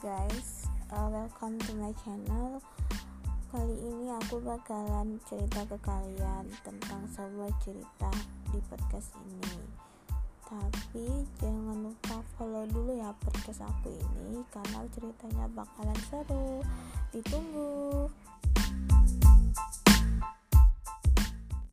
guys, uh, welcome to my channel. Kali ini aku bakalan cerita ke kalian tentang sebuah cerita di podcast ini. Tapi jangan lupa follow dulu ya podcast aku ini karena ceritanya bakalan seru. Ditunggu.